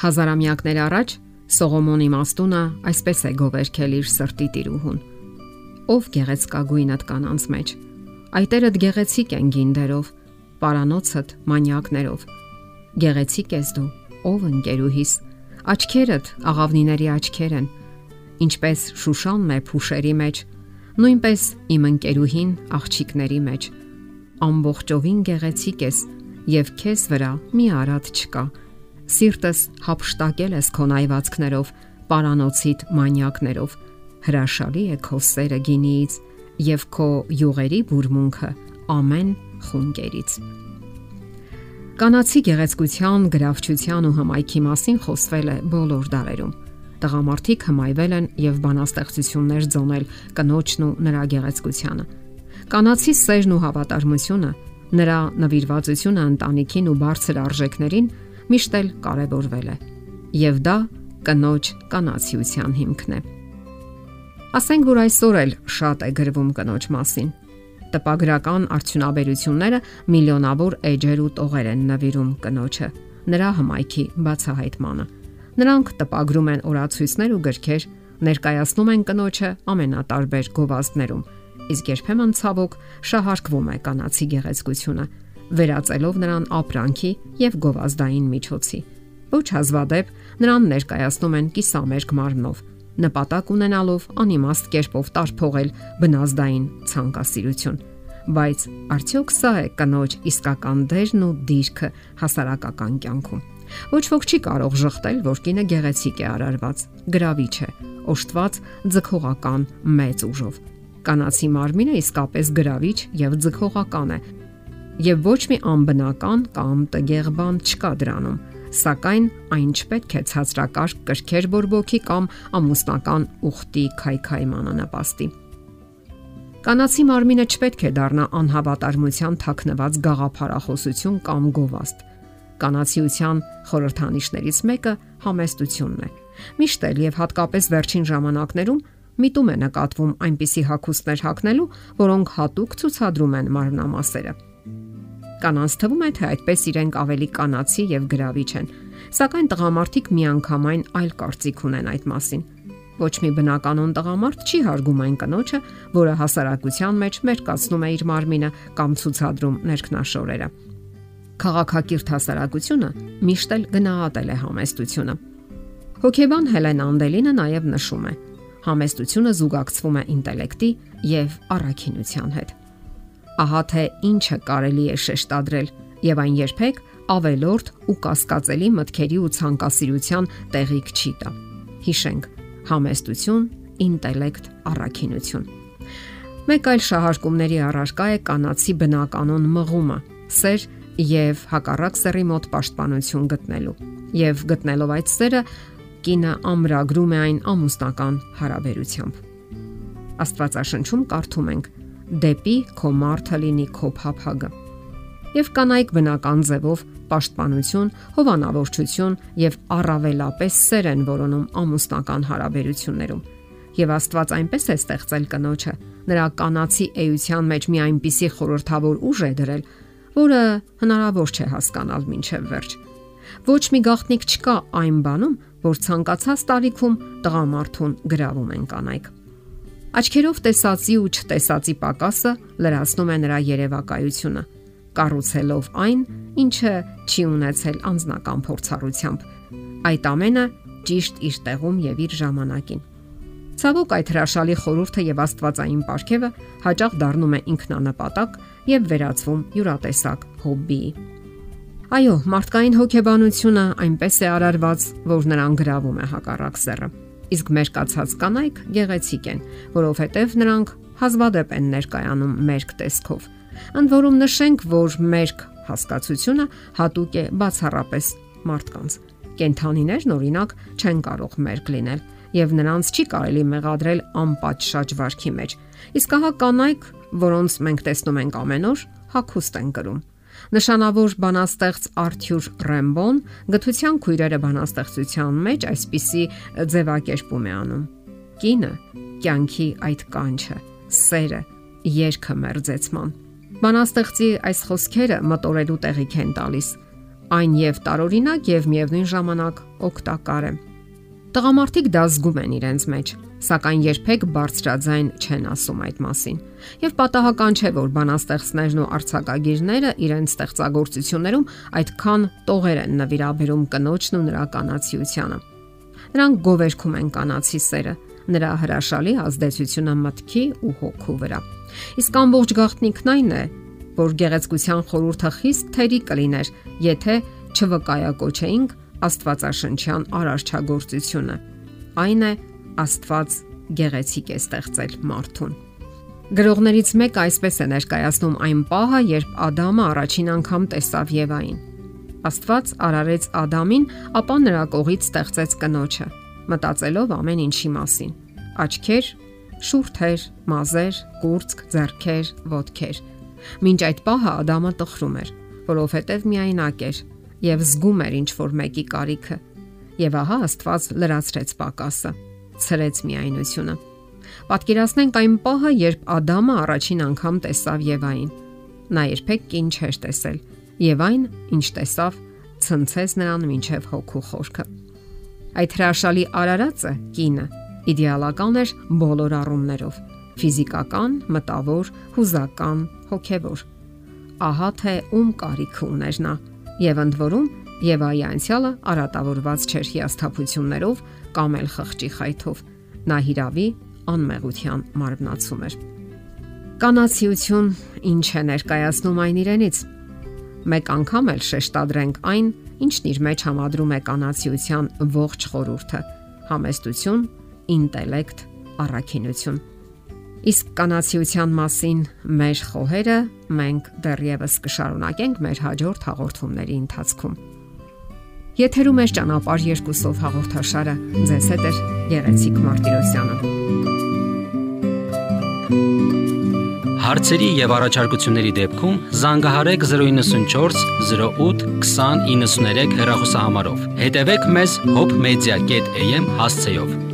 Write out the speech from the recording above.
Հազարամյակներ առաջ Սողոմոնի մաստունը այսպես է գովերքել իր սրտի տիրուհուն. Ով գեղեցկագույնդ կանանց մեջ։ Այտերդ գեղեցիկ են գինդերով, պարանոցդ մանյակներով։ Գեղեցիկ ես դու, ով ընկերուհիս, աչքերդ աղավնիների աչքեր են, ինչպես Շուշանն է փուշերի մեջ, նույնպես իմ ընկերուհին աղջիկների մեջ։ Ամբողջովին գեղեցիկ ես եւ քեզ վրա մի արատ չկա Սիրտս հապշտակել ես քո նայվածքներով, պարանոցիդ մանյակներով։ Հրաշալի է քո սերը գինիից եւ քո յուղերի բուրմունքը ամեն խունկերից։ Կանացի գեղեցկության, գրավչության ու հմայքի մասին խոսվել է բոլոր դարերում։ Տղամարդիկ հմայվել են եւ բանաստեղծություններ ձոնել կնոջն ու նրա գեղեցկությանը։ Կանացի սերն ու հավատարմությունը, նրա նվիրվածությունը ընտանիքին ու բարձր արժեքներին միշտ էլ կարևորվել է։ Եվ դա կնոջ կանացիության հիմքն է։ Ասենք որ այսօր էլ շատ է գրվում կնոջ մասին։ Տպագրական արդյունաբերությունները միլիոնավոր էջեր ու տողեր են նվիրում կնոջը, նրա հմայքի բացահայտմանը։ Նրանք տպագրում են օրացույցներ ու գրքեր, ներկայացնում են կնոջը ամենատարբեր գովազդներում, իսկ երբեմն ցավոք շահարկվում է կանացի գեղեցկությունը, վերածելով նրան ապրանքի եւ գովազդային միջոցի։ Ոչ հազվադեպ նրան ներկայացնում են կիսամերկ մարմնով, նպատակ ունենալով անիմաստ կերպով տարփողել բնազդային ցանկասիրություն։ Բայց արդյոք սա է կնոջ իսկական դերն ու դիրքը հասարակական կյանքում։ Ոչ ոք չի կարող շղթել, որ կինը գեղեցիկ է արարված, գրավիչ է, օշտված ձգողական մեծ ուժով։ Կանացի մարմինը իսկապես գրավիչ եւ ձգողական է, եւ ոչ մի անբնական կամ տգեղ բան չկա դրանում, սակայն այն չպետք է ցածրակարգ կրքեր բորբոքի կամ ամուսնական ուխտի քայքայմանը նպաստի։ Կանացի մարմինը չպետք է դառնա անհավատարմության թաքնված գաղափարախոսություն կամ գովաստ։ Կանացիության խորհրդանիշներից մեկը համեստությունն է։ Միշտ էլ եւ հատկապես վերջին ժամանակներում միտում է նկատվում այնպիսի հակոստներ հակնելու, որոնք հատուկ ցուցադրում են մարմնամասերը։ Կանանց թվում է թե այդպես իրենք ավելի կանացի եւ գրավիչ են, սակայն տղամարդիկ միանգամայն այլ կարծիք ունեն այդ մասին։ Ոչ մի բնականon տղամարդ չի հարգում այն կնոջը, որը հասարակության մեջ մերկացնում է իր մարմինը կամ ցուցադրում ներքնաշորերը։ Խաղաղակիրթ հասարակությունը միշտ էլ գնահատել է համեստությունը։ Հոկեբան Հելեն Անդելինը նաև նշում է. համեստությունը զուգակցվում է ինտելեկտի եւ առաքինության հետ ահա թե ինչը կարելի է շեշտադրել եւ այն երբեք ավելորդ ու կասկածելի մտքերի ու ցանկասիրության տեղիք չի տա։ Հիշենք. համեստություն, ինտելեկտ, առաքինություն։ Մեկ այլ շահարկումների առարկա է կանացի բնականon մղումը, սեր եւ հակառակ սերի մոտ պաշտպանություն գտնելու։ Եվ գտնելով այդ սերը, կինը ամրագրում է այն ամուսնական հարաբերությամբ։ Աստվածաշնչում կարդում ենք դեպի քո մարդը լինի քո փափագը։ Եվ կանայք բնական ձևով պաշտպանություն, հովանավորչություն եւ առավելապես սեր են որոնում ամուսնական հարաբերություններում։ Եվ Աստված այնպես է ստեղծել կնոջը, նրա կանացի էության մեջ մի այնպիսի խորթավոր ուժ է դրել, որը հնարավոր չէ հասկանալ մինչև վերջ։ Ոչ մի գաղտնիք չկա այն բանում, որ ցանկացած տարիքում տղամարդուն գրավում են կանայք։ Աչքերով տեսածի ու չտեսածի պակասը լրացնում է նրա երևակայությունը, կառուցելով այն, ինչը չի ունեցել անznական փորձառությամբ։ Այդ ամենը ճիշտ իր տեղում եւ իր ժամանակին։ Ցավոք այդ հրաշալի խորհուրդը եւ աստվածային ապարքևը հաճախ դառնում է ինքնանպատակ եւ վերածվում յուրատեսակ հոբբիի։ Այո, մարդկային հոգեբանությունը այնպես է արարված, որ նրան գրավում է հակառակ սեռը իսկ մեր կացած կանայք գեղեցիկ են, որովհետև նրանք հազվադեպ են ներկայանում մերկ տեսքով։ Ընդ որում նշենք, որ մերկ հասկացությունը հատուկ է բացառապես մարդկանց։ Կենթանիներն օրինակ չեն կարող մերկ լինել եւ նրանց չի կարելի մեղադրել անպատշաճ վարքի մեջ։ Իսկ ահա կանայք, որոնց մենք տեսնում ենք ամեն օր, հակուստ են կրում Նշանավոր բանաստեղծ Արթուր Ռեմբոն գթության քույրերը բանաստեղծության մեջ այսպիսի ձևակերպում է անում. Կինը կյանքի այդ կանչը, սերը, երկը մերձեցման։ Բանաստեղծի այս խոսքերը մտորելու տեղիք են տալիս Այն եւ տարօրինակ եւ միևնույն ժամանակ օգտակար է։ Տղամարդիկ դա զգում են իրենց մեջ, սակայն երբեք բարձրաձայն չեն ասում այդ մասին։ Եվ պատահական չէ, որ բանաստեղծներն ու արցակագիրները իրենց ստեղծագործություններում այդքան տողեր են նվիրաբերում կնոջն ու նրա կանացիությանը։ Նրանք գովերքում են կանացի սերը, նրա հրաշալի ազդեցությունը մտքի ու հոգու վրա։ Իսկ ամբողջ գաղտնիքն այն է, որ գեղեցկության խորհուրդը խիստ թերի կլիներ, եթե չվկայակոչեինք Աստվածաշնչյան արարչագործությունը։ Այն է Աստված գեղեցիկ է ստեղծել մարդուն։ Գրողներից մեկը այսպես է ներկայացնում այն պահը, երբ Ադամը առաջին անգամ տեսավ Եվային։ Աստված արարեց Ադամին, ապա նրա կողից ստեղծեց կնոջը, մտածելով ամեն ինչի մասին։ Աչքեր, շուրթեր, մազեր, կուրծք, ձեռքեր, ոտքեր։ Մինչ այդ պահը Ադամը տխրում էր, որովհետև միայնակ էր եւ զգում էր ինչ որ մեկի կարիքը։ Եվ ահա Աստված լրացրեց պակասը, ցրեց միայնությունը։ Պատկերացնենք այն պահը, երբ Ադամը առաջին անգամ տեսավ Եվային։ Նա երբեք կին չէր տեսել, եւ այն, ինչ տեսավ, ցնցեց նրան մինչև հոգու խորքը։ Այդ հրաշալի արարածը կինը իդեալական էր բոլոր առումներով՝ ֆիզիկական, մտավոր, հուզական, հոգևոր։ Ահա թե ում կարիք ուներ նա եւ ընդ որում Եվայի անցյալը արատավորված չէր հիասթափություններով կամ էլ խղճի խայթով։ Նա հիրավի անմեղության մարմնացում էր։ Կանացիություն ինչ է ներկայացնում այն իրենից։ Մեկ անգամ էլ շեշտադրենք այն, ինչն իր մեջ համադրում է կանացիության ողջ խորհուրդը՝ համեստություն, ինտելեկտ, առաքինություն։ Իսկ կանացիության մասին մեր խոհերը մենք դեռևս կշարունակենք մեր հաջորդ հաղորդումների ընթացքում։ Եթերում է ճանապարհ երկուսով հաղորդաշարը։ Ձեզ հետ է Գեղեցիկ Մարտիրոսյանը։ Հարցերի եւ առաջարկությունների դեպքում զանգահարեք 094 08 2093 հեռախոսահամարով։ Հետևեք մեզ hopmedia.am հասցեով։